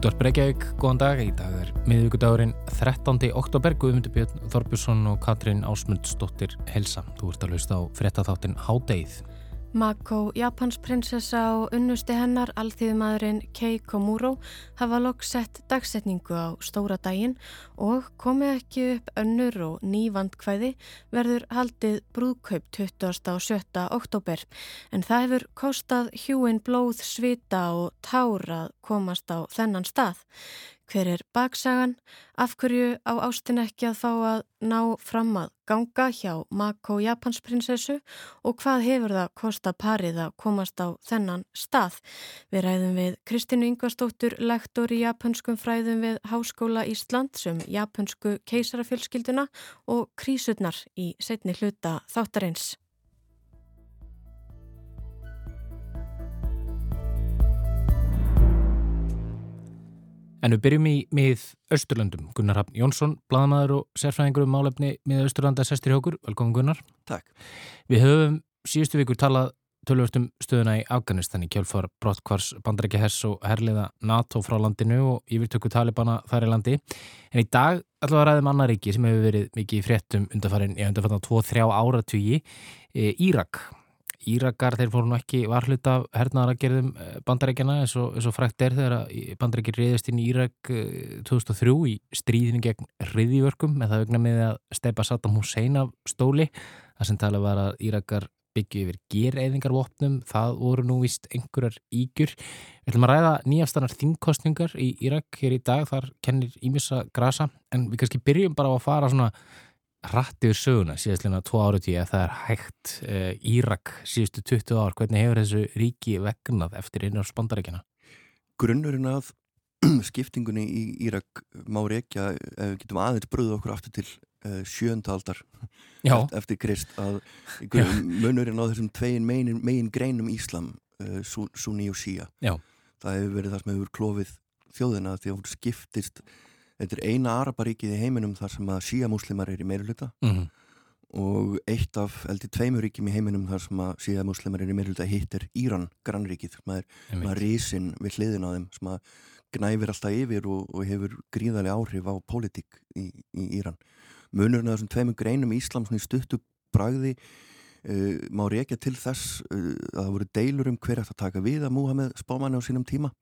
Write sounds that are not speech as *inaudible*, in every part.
Útvar Breykjavík, góðan dag. Í dag er miðvíkudagurinn 13. oktober. Guðmundur Björn Þorbjörnsson og Katrín Ásmundsdóttir Helsa. Þú ert að hlusta á frettatháttin Hádeið. Mako, Japansprinsessa og unnusti hennar, alþýðumadurinn Keiko Muro hafa lokk sett dagsetningu á stóra daginn og komið ekki upp önnur og nývandkvæði verður haldið brúðkaup 20. og 7. oktober. En það hefur kostað hjúin blóð, svita og tár að komast á þennan stað. Hver er baksagan? Af hverju á ástin ekki að fá að ná fram að ganga hjá Mako Japansprinsessu og hvað hefur það kosta parið að komast á þennan stað? Við ræðum við Kristínu Yngvastóttur, lektor í japanskum fræðum við Háskóla Ísland sem japansku keisarafjölskylduna og krísurnar í setni hluta þáttarins. En við byrjum í mið Östurlöndum. Gunnar Hafn Jónsson, bladamæður og sérfræðingur um málefni mið Östurlanda sestir hjókur. Velkomin Gunnar. Takk. Við höfum síðustu vikur talað tölvörstum stöðuna í Afganistan í kjálfar brottkvars bandarækja hess og herliða NATO frá landinu og yfirtöku talibana þar í landi. En í dag ætlum við að ræðum annar ríki sem hefur verið mikið fréttum undarfærin í undarfærin 2-3 áratugji, e, Írak. Írakar þeir fóru nú ekki varhlut af hernaðaragerðum eh, bandarækjana eins og, og frækt er þegar bandarækjir reyðist inn í Írak 2003 eh, í stríðinu gegn reyðjörgum með það vegna með að steipa Saddam Hussein af stóli. Það sem tala var að Írakar byggju yfir gereyðingarvopnum, það voru nú vist einhverjar ígjur. Við ætlum að ræða nýjastanar þingkostningar í Írak hér í dag, þar kennir Ímissa Grasa en við kannski byrjum bara á að fara svona rættið söguna síðastlega tvo árið tíu að það er hægt uh, Írak síðustu 20 ár hvernig hefur þessu ríki vegnað eftir einu á spandaríkina? Grunnurinn að *clears throat* skiptingunni í Írak má reykja, ef við getum aðeins bröðu okkur aftur til uh, sjönda aldar eftir, eftir Krist að *laughs* munurinn á þessum tvegin megin, megin greinum Íslam uh, Sunni og Shia Já. það hefur verið það sem hefur klófið þjóðina því að hún skiptist Þetta er eina araparíkið í heiminum þar sem að síamúslimar er í meiruluta mm -hmm. og eitt af eldi tveimuríkjum í heiminum þar sem að síamúslimar er í meiruluta hittir Íran, grannríkið, maður, maður rísin við hliðin á þeim sem að gnæfir alltaf yfir og, og hefur gríðarlega áhrif á pólitík í, í Íran. Munurinn af þessum tveimur greinum í Íslam stuttu bragði uh, má reykja til þess uh, að það voru deilur um hver að taka við að Múhameð spámanni á sínum tíma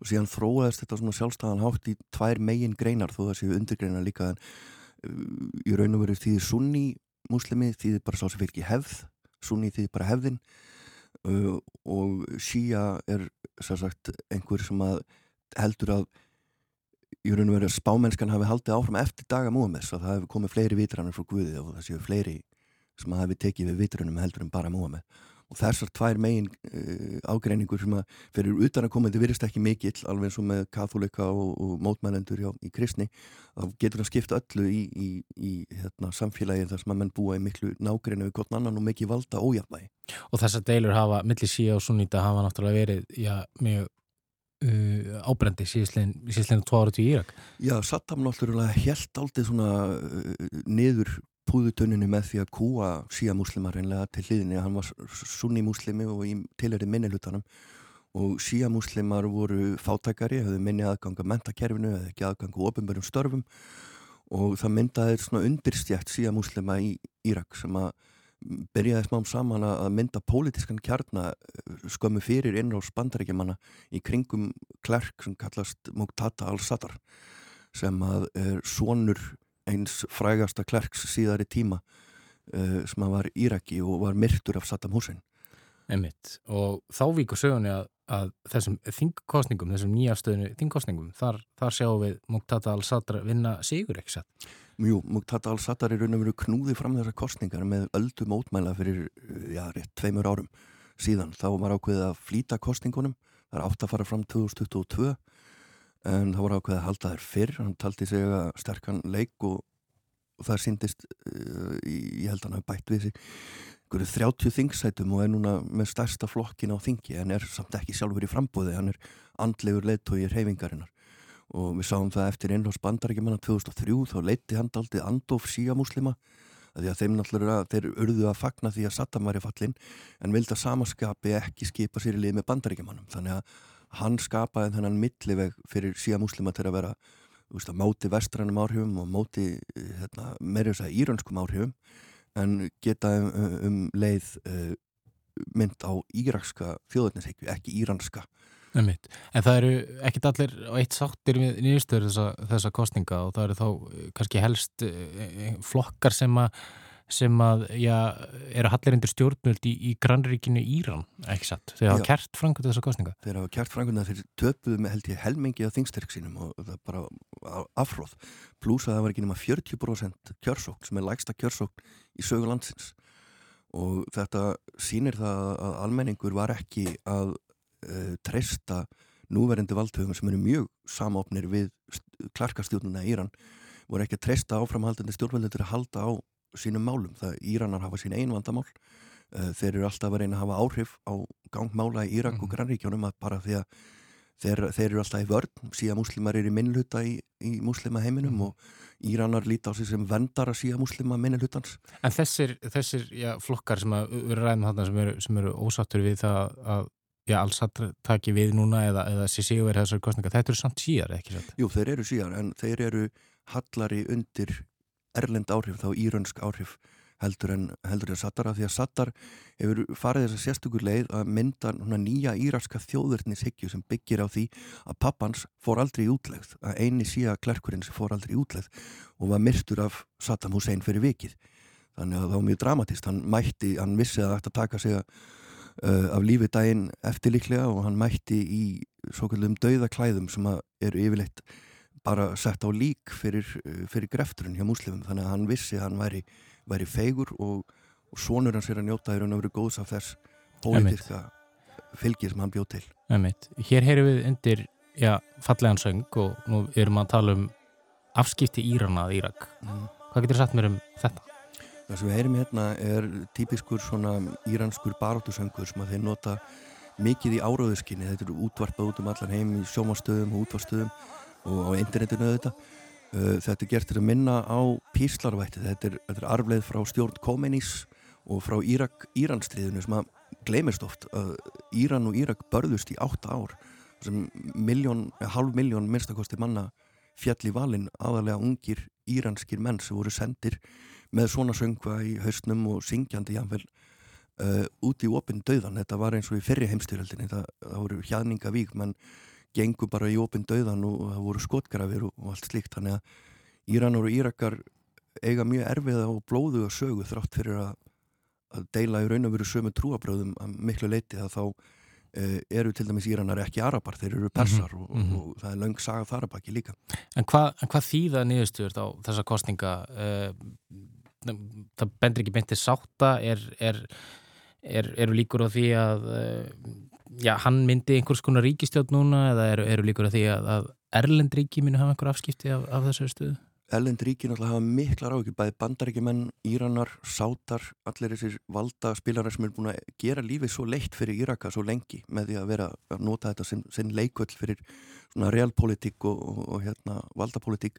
og síðan þróaðist þetta svona sjálfstæðan hátt í tvær megin greinar þó það séu undirgreinar líka uh, í raun og veru þýðir sunni muslimi þýðir bara sá sem ekki hefð sunni þýðir bara hefðin. Uh, og síja er sagt, einhver sem að heldur að í raun og veru spámennskan hafi haldið áfram eftir daga Múhameðs og það hefur komið fleiri vitranir frá Guði og það séu fleiri sem hafi tekið við vitrunum heldur en bara Múhameð og þessar tvær megin uh, ágreiningur sem að fyrir utan að koma þetta virðist ekki mikill alveg eins og með katholika og, og mótmælendur hjá, í kristni þá getur það skipt öllu í, í, í hérna, samfélagi þar sem að menn búa í miklu nágreinu við gott annan og mikið valda ójafnvægi. Og þessar deilur hafa millir síða og sunnýta hafa náttúrulega verið já, mjög uh, ábrendi síðastleginn tvo ára til Írak. Já, Saddam náttúrulega helt aldrei svona uh, niður púðutuninu með því að kúa síamúslimar reynlega til hliðinni. Hann var sunni-múslimi og tilherið minnilutanum og síamúslimar voru fátækari hefðu minni aðganga mentakerfinu eða ekki aðganga ofinbærum störfum. Og það myndaði svona undirstjætt síamúslima í Írak sem að byrjaði smám saman að mynda pólitískan kjarnar skömmu fyrir innráðs bandaríkjamanna í kringum klerk sem kallast Muqtada al-Sadr sem að er sonur eins frægasta klerks síðari tíma uh, sem var Íraki og var myrtur af Saddam Hussein. Einmitt. og þá víkur sögunni að, að þessum þingkostningum, þessum nýjastöðinu þingkostningum, þar, þar sjáum við Muqtada al-Sadr vinna sigur ekki satt? Jú, Muqtada al-Sadr er raun og veru knúði fram þessar kostningar með öldu mótmæla fyrir, já, rétt tveimur árum síðan, þá var ákveðið að flýta kostningunum, það er átt að fara fram 2022 en það voru ákveðið að halda þær fyrr. Hann taldi sig að sterkan leik og, og það síndist uh, ég held að hann hafi bætt við sig. 30 þingsætum og er núna með stærsta flokkin á þingi. En er samt ekki sjálfur í frambóði hann er andlegur leittói í reyfingarinnar og við sáum það eftir innhás bandarækjumanna 2003 þá leiti hann aldrei andof síamuslima því að þeim náttúrulega, þeir urðu að fagna því að Saddam var í fallin en vildi að samaskapi ekki skipa sér í lið með bandaríkjumannum þannig að hann skapaði þennan milliveg fyrir síðan muslima til að vera veist, móti vestrænum áhrifum og móti hérna, meira þess að íranskum áhrifum en geta um, um leið uh, mynd á írakska þjóðurnisheikju, ekki íranska. En það eru ekkit allir á eitt sáttir við nýjustöður þessa, þessa kostninga og það eru þá eh, kannski helst eh, flokkar sem að sem að, já, eru hallirindur stjórnvöld í, í grannríkinu Íran, ekki satt? Þeir hafa kert frangut þessa kostninga? Þeir hafa kert frangut þeir töpuðu með held ég helmingi af þingsterk sínum og það er bara afhróð pluss að það var ekki nema 40% kjörsókn sem er lægsta kjörsókn í sögulandsins og þetta sínir það að almenningur var ekki að uh, treysta núverindi valdhugum sem eru mjög samofnir við klarkastjórnuna Íran voru ekki að treysta áframhaldandi stjórnvöldur að halda á sínum málum. Það Íranar hafa sín einu vandamál. Uh, þeir eru alltaf að reyna að hafa áhrif á gangmála í Írak mm -hmm. og mhm. grannríkjónum að bara því að þeir, þeir eru alltaf í vörn síðan muslimar eru í minnluta í, í muslima heiminum mm -hmm. og Íranar líti á sig sem vendara síðan muslima minnlutans. En þessir, þessir já, flokkar sem vera ræðum þarna sem eru, sem eru ósattur við það að já, alls að taki við núna eða, eða sig verið þessari kostninga, þetta eru samt síjar, ekki svo? Jú, þeir eru síjar en þeir eru hallari undir erlend áhrif, þá írönsk áhrif heldur en, heldur en Sattar af því að Sattar hefur farið þess að sérstökur leið að mynda nýja írarska þjóðurnishyggju sem byggir á því að pappans fór aldrei í útlegð, að eini síða klerkurinn sem fór aldrei í útlegð og var myrstur af Saddam Hussein fyrir vikið. Þannig að það var mjög dramatist hann mætti, hann vissi að það ætti að taka sig uh, af lífi daginn eftirliklega og hann mætti í svo kallum dauðaklæðum sem eru yfirleitt bara sett á lík fyrir, fyrir grefturinn hjá múslimum þannig að hann vissi að hann væri, væri feigur og, og sonur hans er að njóta í raun og veru góðs af þess pólitíska fylgi sem hann bjóð til Emitt. Hér heyrum við undir já, fallegan söng og nú erum að tala um afskipti Írana að Írak mm. Hvað getur þú sagt mér um þetta? Það sem við heyrum hérna er típiskur svona íranskur baróttusöngur sem að þeir nota mikið í áráðuskinni þetta eru útvarpað út um allan heim í sjómastöðum og útvarstöðum og á internetinu auðvitað. Uh, þetta er gert til að minna á píslarvætti, þetta er, er arfleð frá stjórn Komenís og frá Írak, Íranstriðinu sem að gleymist oft að Íran og Írak börðust í átta ár sem miljón, halv miljón minnstakosti manna fjall í valin aðalega ungir íranskir menn sem voru sendir með svona söngva í hausnum og syngjandi jáfnvel uh, út í opinn döðan, þetta var eins og í fyrri heimstyrjöldinni, það, það voru hjaðninga vík menn gengur bara í opinn döðan og það voru skotgrafir og, allt slíkt. Þannig að Íranar og Írakar eiga mjög erfiða og blóðu og sögu þrátt fyrir að, að deila í raun og veru sömu trúabröðum að miklu leiti að þá e, eru til dæmis Íranar ekki arabar, þeir eru persar mm -hmm. og, og, og það er laung saga þar að baki líka. En hvað hva þýða niðurstuður á þessa kostninga e, það bendur ekki beintið sátta. Er, er, er, eru líkur á því að e, já, hann myndi einhvers konar ríkistjótt núna eða eru, eru líkur að því að, að Erlend ríki muni hafa einhver afskipti af, af þessu stuðu? Erlend ríki náttúrulega hafa miklar ákveð, bæði bandaríkjumenn, Íranar, Sátar, allir þessir valda spilarar sem er búin að gera lífið svo leitt fyrir Íraka svo lengi með því að vera að nota þetta sem, sem leikvöld fyrir svona realpolitík og, og, og hérna, valdapolitík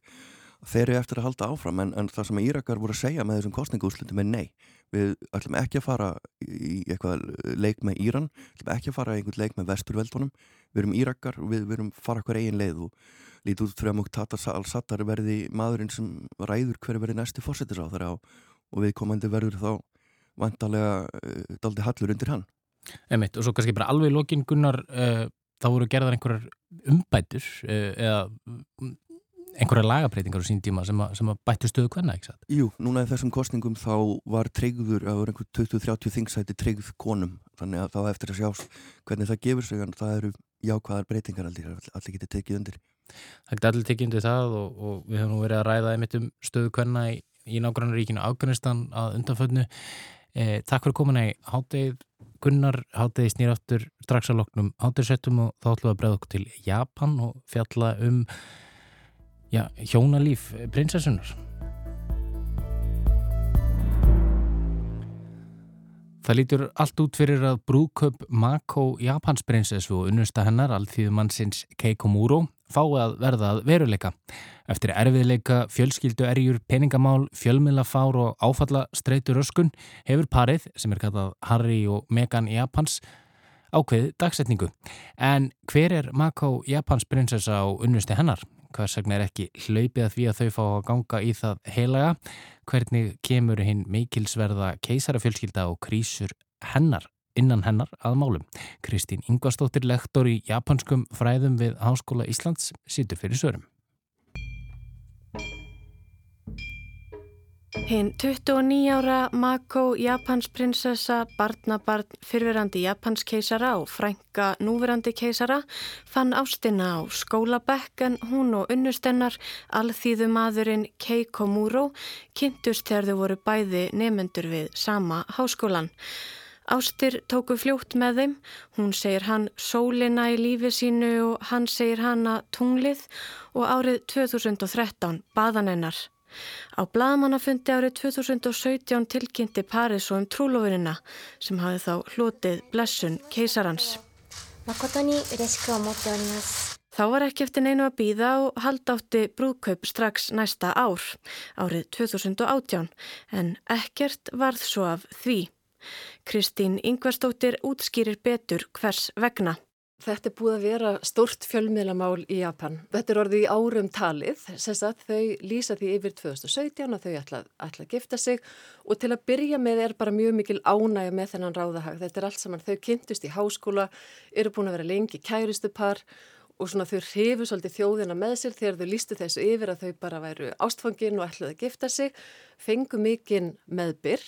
þeir eru eftir að halda áfram en, en það sem Írakar voru að segja með þessum kostninguúslutum er nei, við ætlum ekki að fara í eitthvað leik með Íran, ætlum ekki að fara í einhvern leik með vesturveldunum, við erum Írakar við, við erum fara hver eigin leið og lítið út fyrir að Muqtada al-Sattar verði maðurinn sem ræður hverju verði næsti fórsetis á þeirra og viðkomandi verður þá vantarlega uh, daldi hallur undir hann. Emitt, og svo kannski bara alveg lókin Gunnar, uh, þá voru gerðar einhverjar umbætur uh, eða einhverja lagabreitingar á sín tíma sem að, sem að bættu stöðu hvernig, ekki satt? Jú, núna í þessum kostningum þá var treyður, það voru einhver 20-30 þingsæti treyð konum, þannig að þá eftir að sjá hvernig það gefur sig, en það eru jákvæðar breytingar allir, allir getið tekið undir. Það getið allir tekið undir það og, og við höfum nú verið að ræða einmitt um stöðu hvernig í, í nágrannaríkinu Afganistan að undanföldnu. Eh, takk fyrir komin að háttegið Gunnar háttegið snýraftur strax á loknum háttegsettum og þá ætlum við að bregða okkur til Japan og fjalla um já, hjónalíf prinsessunar. Það lítur allt út fyrir að brúköp Mako Japansprinsessu og unnusta hennar, alþýðumannsins Keiko Muro, fái að verða að veruleika. Eftir erfiðleika, fjölskyldu erjur, peningamál, fjölmiðlafár og áfalla streytur öskun hefur parið, sem er kallað Harry og Meghan Japans, ákveð dagsetningu. En hver er Mako Japans prinsessa á unnusti hennar? Hvers vegna er ekki hlaupið að því að þau fá að ganga í það heilaga? Hvernig kemur hinn meikilsverða keisarafjölskylda og krísur hennar innan hennar að málum? Kristín Ingvarstóttir, lektor í japanskum fræðum við Háskóla Íslands, sýtur fyrir sörum. Hinn 29 ára Mako Japansprinsessa, barnabarn fyrverandi Japanskeisara og frænka núverandi keisara fann ástina á skólabekk en hún og unnustennar alþýðu maðurinn Keiko Múró kynntust þegar þau voru bæði nefendur við sama háskólan. Ástir tóku fljótt með þeim, hún segir hann sólina í lífi sínu og hann segir hanna tunglið og árið 2013 baðanennar. Á bladamannafundi árið 2017 tilkynnti Paris og um trúlofinina sem hafi þá hlotið blessun keisarans. Þá var ekki eftir neinu að býða og hald átti brúðkaup strax næsta ár, árið 2018, en ekkert varð svo af því. Kristín Ingvarstóttir útskýrir betur hvers vegna. Þetta er búið að vera stort fjölmiðlamál í Japan. Þetta er orðið í árum talið, þess að þau lýsa því yfir 2017 að þau ætla, ætla að gifta sig og til að byrja með er bara mjög mikil ánægja með þennan ráðahag. Þetta er allt saman, þau kynntust í háskóla, eru búin að vera lengi kæristu par og svona þau hrifur svolítið þjóðina með sér þegar þau lístu þessu yfir að þau bara væru ástfangin og ætlaði að gifta sig, fengu mikinn meðbyr.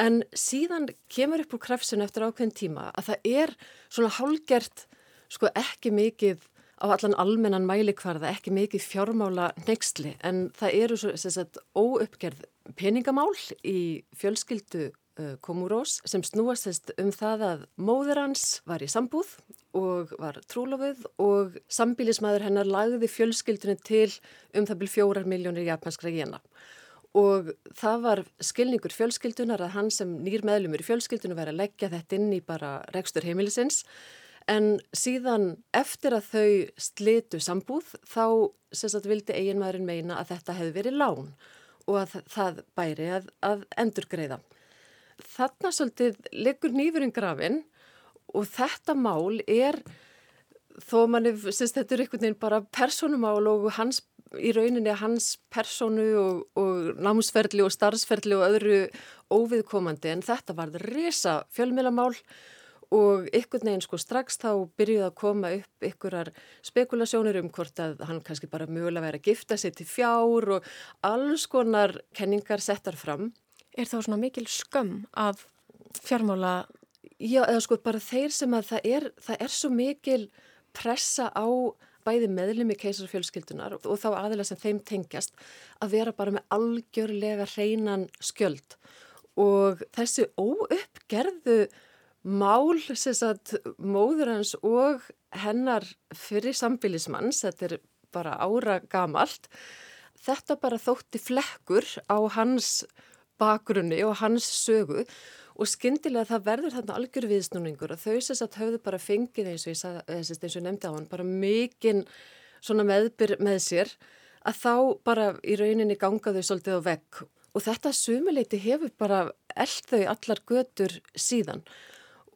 En síðan kemur upp úr krafsinu eftir ákveðin tíma að það er svona hálgert sko ekki mikið á allan almennan mælikvarða, ekki mikið fjármála nextli en það eru svo sagt, óuppgerð peningamál í fjölskyldu uh, Komurós sem snúast um það að móður hans var í sambúð og var trúlofuð og sambílismæður hennar lagði fjölskyldunni til um það byrj fjórar miljónir japanskra jena. og það var skilningur fjölskyldunar að hann sem nýr meðlumur í fjölskyldunum væri að leggja þetta inn í bara rekstur heimilisins En síðan eftir að þau slitu sambúð þá sagt, vildi eiginmaðurinn meina að þetta hefði verið lán og að það bæri að, að endur greiða. Þarna svolítið leggur nýfurinn grafin og þetta mál er, þó manni, syns, þetta er einhvern veginn bara personumál og hans, í rauninni hans personu og, og námsferðli og starfsferðli og öðru óviðkomandi en þetta var resa fjölmjölamál og og ykkur neginn sko strax þá byrjuði að koma upp ykkurar spekulasjónir um hvort að hann kannski bara mögulega væri að gifta sig til fjár og alls konar kenningar settar fram. Er þá svona mikil skömm af fjármála? Já, eða sko bara þeir sem að það er, það er svo mikil pressa á bæði meðlum í keisarfjölskyldunar og þá aðeins sem þeim tengjast að vera bara með algjörlega hreinan skjöld. Og þessi óuppgerðu mál sagt, móður hans og hennar fyrir sambilismanns, þetta er bara ára gamalt, þetta bara þótti flekkur á hans bakgrunni og hans sögu og skyndilega það verður þarna algjör viðsnúningur og þau sess að höfðu bara fengið eins og ég, sagði, eins og ég nefndi á hann, bara mikinn svona meðbyr með sér að þá bara í rauninni gangaðu svolítið á vegg og þetta sumuleiti hefur bara eld þau allar götur síðan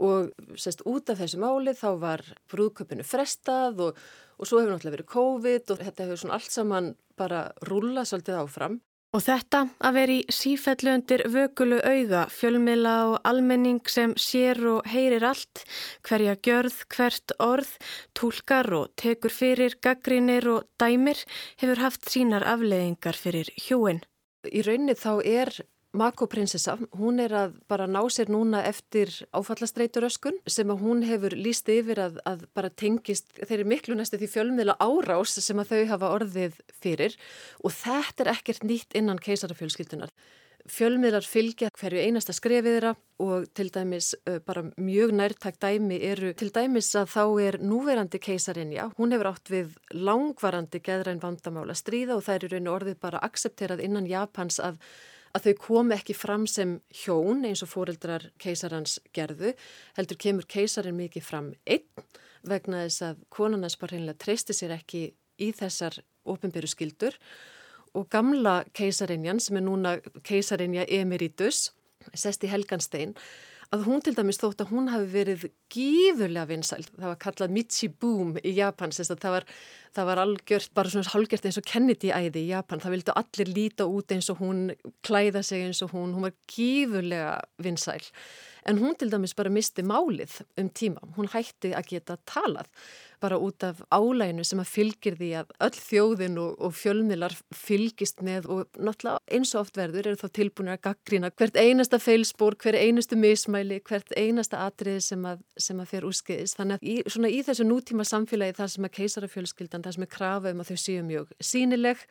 og sérst út af þessu máli þá var brúðköpunu frestað og, og svo hefur náttúrulega verið COVID og þetta hefur svona allt saman bara rúla svolítið áfram. Og þetta að veri sífellu undir vökulu auða, fjölmila og almenning sem sér og heyrir allt, hverja gjörð, hvert orð, tólkar og tekur fyrir, gaggrinir og dæmir hefur haft sínar afleðingar fyrir hjóin. Í rauninni þá er Mako prinsessa, hún er að bara ná sér núna eftir áfallastreituröskun sem að hún hefur líst yfir að, að bara tengist þeirri miklu næstu því fjölmiðla árás sem að þau hafa orðið fyrir og þetta er ekkert nýtt innan keisarafjölskyldunar. Fjölmiðlar fylgja hverju einasta skrefiðra og til dæmis bara mjög nærtækt dæmi eru til dæmis að þá er núverandi keisarinja. Hún hefur átt við langvarandi geðræn vandamála stríða og það er í rauninu orðið bara aksepterað innan Japans að að þau komi ekki fram sem hjón eins og fóreldrar keisarans gerðu, heldur kemur keisarin mikið fram einn vegna þess að konarnas bara reynilega treysti sér ekki í þessar ofinbyrju skildur og gamla keisarinjan sem er núna keisarinja Emeritus, sest í Helganstein, að hún til dæmis þótt að hún hafi verið gífurlega vinsæl. Það var kallað Michi Boom í Japan, það var, það var algjört, bara svona hálgjört eins og Kennedy æði í Japan. Það vildu allir líta út eins og hún, klæða sig eins og hún, hún var gífurlega vinsæl. En hún til dæmis bara misti málið um tíma. Hún hætti að geta talað bara út af álæginu sem að fylgir því að öll þjóðin og, og fjölmilar fylgist með og náttúrulega eins og oft verður eru þá tilbúinir að gaggrina hvert einasta feilspór, hver einastu mismæli, hvert einasta atriði sem að, sem að fer úrskeiðis. Þannig að í, svona í þessu nútíma samfélagi þar sem að keisarafjölskyldan, þar sem er krafa um að þau séu mjög sínileg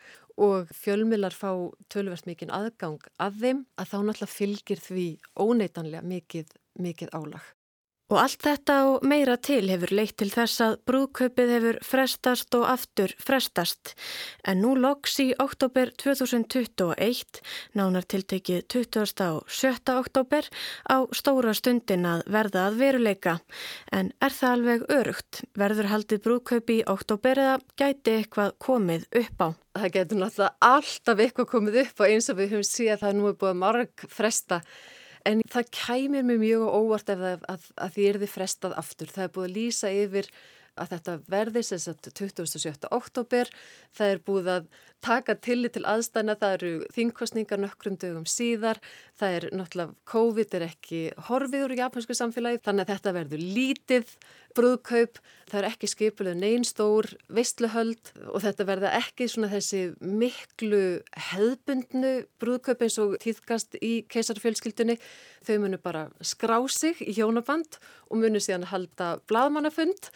og fjölmilar fá tölverst mikinn aðgang að þeim að þá náttúrulega fylgir því óneitanlega mikið, mikið álag. Og allt þetta og meira til hefur leitt til þess að brúðkaupið hefur frestast og aftur frestast. En nú loks í oktober 2021, nánar tiltekið 20. og 7. oktober, á stóra stundin að verða að veruleika. En er það alveg örugt? Verður haldið brúðkaupi í oktober eða gæti eitthvað komið upp á? Það getur náttúrulega alltaf eitthvað komið upp á eins og við höfum síðan að það nú er búið marg fresta. En það kæmir mér mjög óvart ef það, að, að því er þið frestað aftur. Það er búið að lýsa yfir að þetta verði sem sagt 27. oktober. Það er búið að taka tillit til aðstæna, það eru þingkostningar nokkrum dögum síðar. Það er náttúrulega, COVID er ekki horfiður í japansku samfélagi þannig að þetta verður lítið brúðkaup. Það er ekki skipuleg neinstór veistluhöld og þetta verða ekki svona þessi miklu hefðbundnu brúðkaup eins og týðkast í keisarfjölskyldunni. Þau munu bara skrá sig í hjónaband og munu síðan halda bladmannafund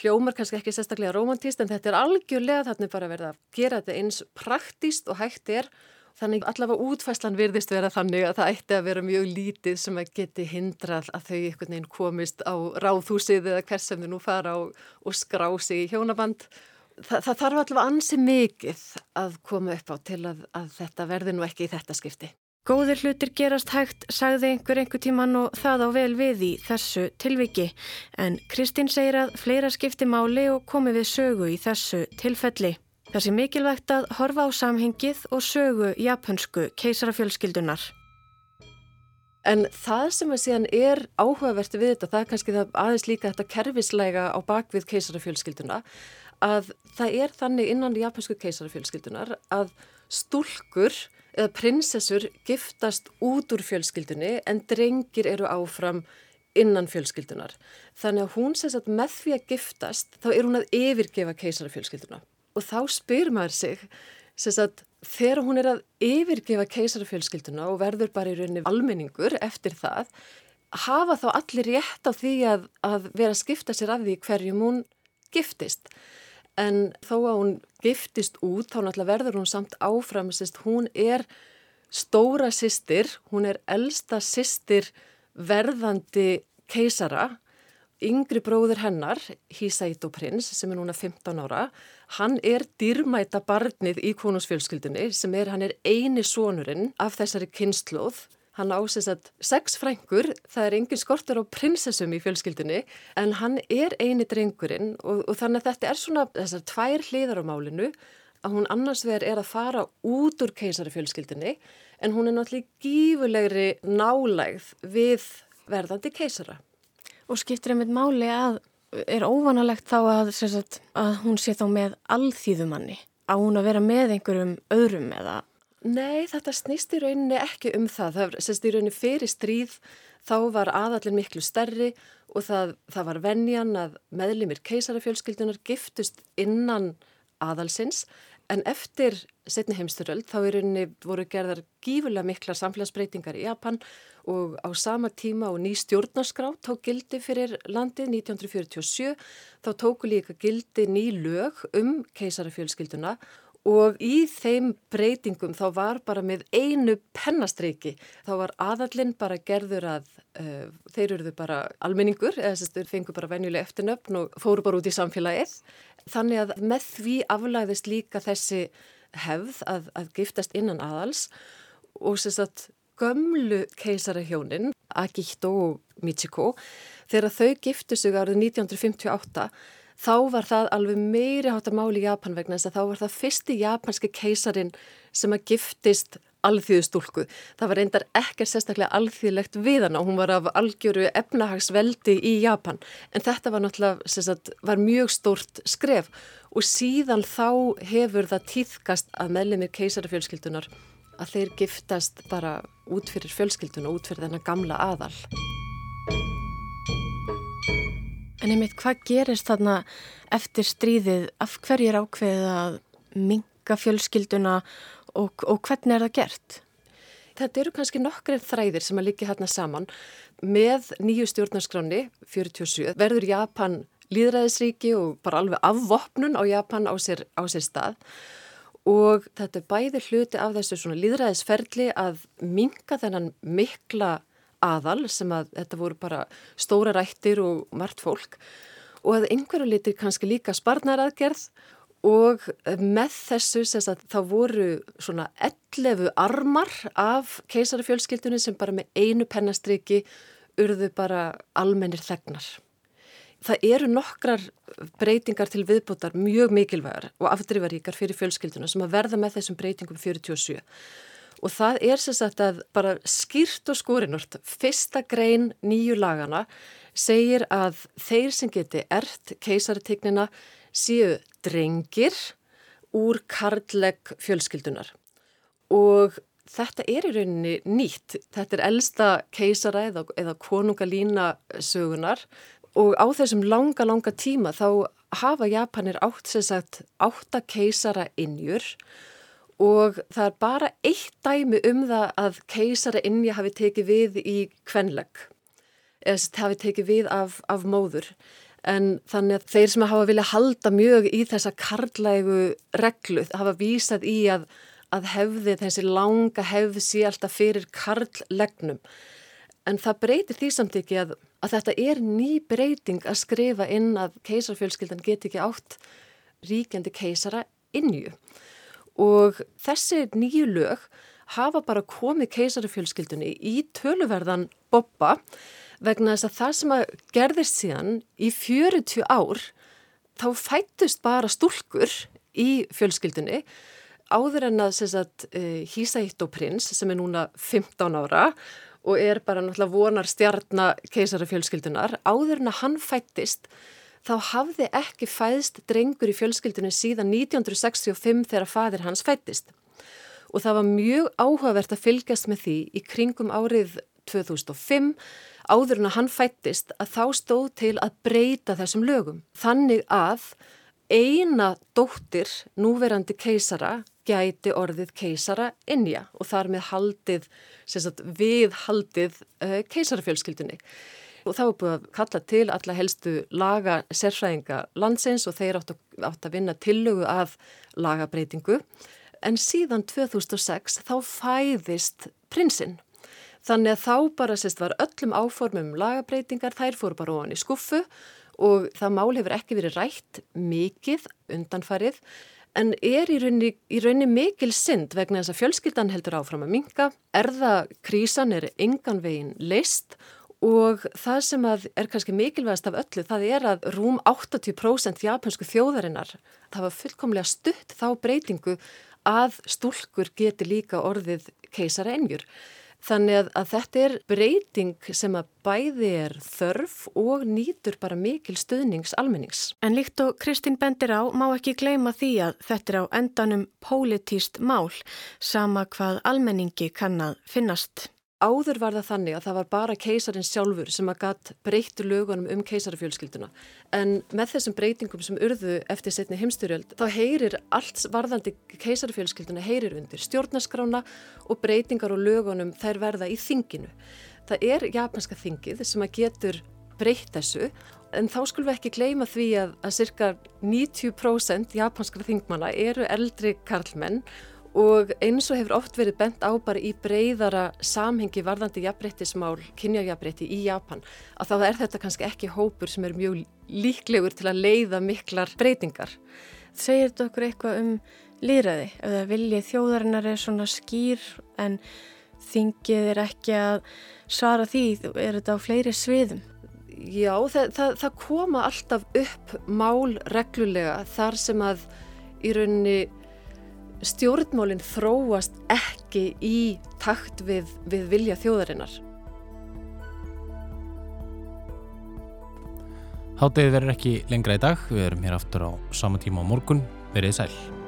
hljómar kannski ekki sérstaklega romantíst en þetta er algjörlega þarna bara verið að gera þetta eins praktíst og hægt er. Þannig allavega útfæslan virðist vera þannig að það ætti að vera mjög lítið sem að geti hindrað að þau einhvern veginn komist á ráðhúsið eða hvers sem þau nú fara og, og skrá sig í hjónaband. Þa, það þarf allavega ansi mikið að koma upp á til að, að þetta verði nú ekki í þetta skipti Góðir hlutir gerast hægt, sagði einhver einhver tíman og það á vel við í þessu tilviki. En Kristín segir að fleira skipti máli og komi við sögu í þessu tilfelli. Það sé mikilvægt að horfa á samhengið og sögu japansku keisarafjölskyldunar. En það sem að síðan er áhugavert við þetta, það er kannski það aðeins líka þetta kerfislega á bakvið keisarafjölskylduna, að það er þannig innan japansku keisarafjölskyldunar að stúlkur eða prinsessur giftast út úr fjölskyldunni en drengir eru áfram innan fjölskyldunar. Þannig að hún sést að með því að giftast þá er hún að yfirgefa keisarafjölskylduna og þá spyr maður sig sést að þegar hún er að yfirgefa keisarafjölskylduna og verður bara í rauninni almenningur eftir það hafa þá allir rétt á því að, að vera að skipta sér af því hverjum hún giftist en þó að hún giftist út þá náttúrulega verður hún samt áfram sérst, hún er stóra sýstir, hún er elsta sýstir verðandi keisara yngri bróður hennar, Hisaito prins sem er núna 15 ára hann er dýrmæta barnið í konungsfjölskyldunni sem er, hann er eini sonurinn af þessari kynnslóð Hann ásins að sex frængur, það er engin skortur á prinsessum í fjölskyldunni en hann er eini drengurinn og, og þannig að þetta er svona þessar tvær hliðar á málinu að hún annars vegar er að fara út úr keisari fjölskyldunni en hún er náttúrulega gífulegri nálægð við verðandi keisara. Og skiptir einmitt máli að er óvanalegt þá að, sagt, að hún sé þá með alþýðumanni á hún að vera með einhverjum öðrum eða Nei, þetta snýst í rauninni ekki um það. Það sést í rauninni fyrir stríð þá var aðallin miklu stærri og það, það var venjan að meðlimir keisarafjölskyldunar giftust innan aðalsins en eftir setni heimsturöld þá í rauninni voru gerðar gífulega mikla samfélagsbreytingar í Japan og á sama tíma og ný stjórnarskrá tók gildi fyrir landið 1947 þá tóku líka gildi ný lög um keisarafjölskylduna og í þeim breytingum þá var bara með einu pennastreiki þá var aðallinn bara gerður að uh, þeir eruðu bara almenningur eða þess að þeir fengu bara venjuleg eftirnöfn og fóru bara út í samfélagið. Þannig að með því aflæðist líka þessi hefð að, að giftast innan aðals. Og þess að gömlu keisarahjónin Akihito og Michiko þegar þau giftu sig árið 1958 þá var það alveg meiri hátta máli í Japan vegna þess að þá var það fyrsti japanski keisarin sem að giftist alþjóðustúlku. Það var reyndar ekkert sérstaklega alþjóðlegt við hana. Hún var af algjöru efnahagsveldi í Japan. En þetta var náttúrulega, sagt, var mjög stórt skref og síðan þá hefur það týðkast að meðlemið keisarafjölskyldunar að þeir giftast bara út fyrir fjölskyldun og út fyrir þennan gamla aðal. En einmitt, hvað gerist þarna eftir stríðið? Af hverju er ákveðið að minga fjölskylduna og, og hvernig er það gert? Þetta eru kannski nokkrið þræðir sem að líka hérna saman. Með nýju stjórnarskráni 47 verður Japan líðræðisríki og bara alveg afvopnun á Japan á sér, á sér stað og þetta er bæði hluti af þessu svona líðræðisferli að minga þennan mikla aðal sem að þetta voru bara stóra rættir og margt fólk og að einhverju litir kannski líka sparnaraðgerð og með þessu að þá voru svona 11 armar af keisarafjölskyldunni sem bara með einu pennastriki urðu bara almennir þegnar. Það eru nokkrar breytingar til viðbútar mjög mikilvægar og afdrifaríkar fyrir fjölskylduna sem að verða með þessum breytingum 47 og það er sem sagt að bara skýrt og skórinort fyrsta grein nýju lagana segir að þeir sem geti ert keisaritegnina séu drengir úr karlæg fjölskyldunar. Og Þetta er í rauninni nýtt. Þetta er elsta keisara eða, eða konungalína sögunar og á þessum langa, langa tíma þá hafa Japanir átt sem sagt átta keisara innjur og það er bara eitt dæmi um það að keisara innja hafi tekið við í kvenleg eða hafi tekið við af, af móður. En þannig að þeir sem hafa vilja halda mjög í þessa karlægu reglu hafa vísað í að, að hefði þessi langa hefði sé alltaf fyrir karlægnum en það breytir því samt ekki að að þetta er ný breyting að skrifa inn að keisarfjölskyldan get ekki átt ríkjandi keisara innju og þessi nýju lög hafa bara komið keisarfjölskyldunni í töluverðan boppa vegna þess að það sem að gerðist síðan í 40 ár þá fættust bara stúlkur í fjölskyldunni áður en að sagt, uh, Hísætt og prins sem er núna 15 ára og er bara náttúrulega vonar stjarnar keisarafjölskyldunar. Áður en að hann fættist þá hafði ekki fæðst drengur í fjölskyldunni síðan 1965 þegar fadir hans fættist. Og það var mjög áhugavert að fylgjast með því í kringum árið 2005 áður en að hann fættist að þá stóð til að breyta þessum lögum. Þannig að eina dóttir núverandi keisara gæti orðið keisara innja og þar með haldið sagt, við haldið uh, keisarafjölskyldunni. Og það var búið að kalla til alla helstu laga sérfræðinga landsins og þeir átt að, átt að vinna tillögu af lagabreitingu. En síðan 2006 þá fæðist prinsinn. Þannig að þá bara sérst var öllum áformum lagabreitingar, þær fóru bara ofan í skuffu og það mál hefur ekki verið rætt mikið undanfarið en er í rauninni, í rauninni mikil synd vegna þess að fjölskyldan heldur áfram að minga, erðakrísan er engan veginn leist og það sem er kannski mikilvægast af öllu það er að rúm 80% japansku þjóðarinnar það var fullkomlega stutt þá breytingu að stúlkur geti líka orðið keisara enjur. Þannig að, að þetta er breyting sem að bæði er þörf og nýtur bara mikil stuðnings almennings. En líkt og Kristín bendir á má ekki gleyma því að þetta er á endanum pólitíst mál sama hvað almenningi kann að finnast. Áður var það þannig að það var bara keisarinn sjálfur sem að gatt breyttu lögunum um keisarafjölskylduna en með þessum breytingum sem urðu eftir setni heimstyrjöld þá heyrir allt varðandi keisarafjölskylduna heyrir undir stjórnaskrána og breytingar og lögunum þær verða í þinginu. Það er japanska þingið sem að getur breytt þessu en þá skulum við ekki gleyma því að, að cirka 90% japanskra þingmanna eru eldri karlmenn og eins og hefur oft verið bent á bara í breyðara samhengi varðandi jafnbreyttismál, kynjajafnbreytti í Japan að þá er þetta kannski ekki hópur sem er mjög líklegur til að leiða miklar breytingar. Segir þetta okkur eitthvað um líðræði? Eða viljið þjóðarinnar er svona skýr en þingið er ekki að svara því, er þetta á fleiri sviðum? Já, það, það, það koma alltaf upp mál reglulega þar sem að í rauninni stjórnmálinn þróast ekki í takt við, við vilja þjóðarinnar. Háttegið verður ekki lengra í dag, við erum hér aftur á sama tíma á morgun, verið sæl.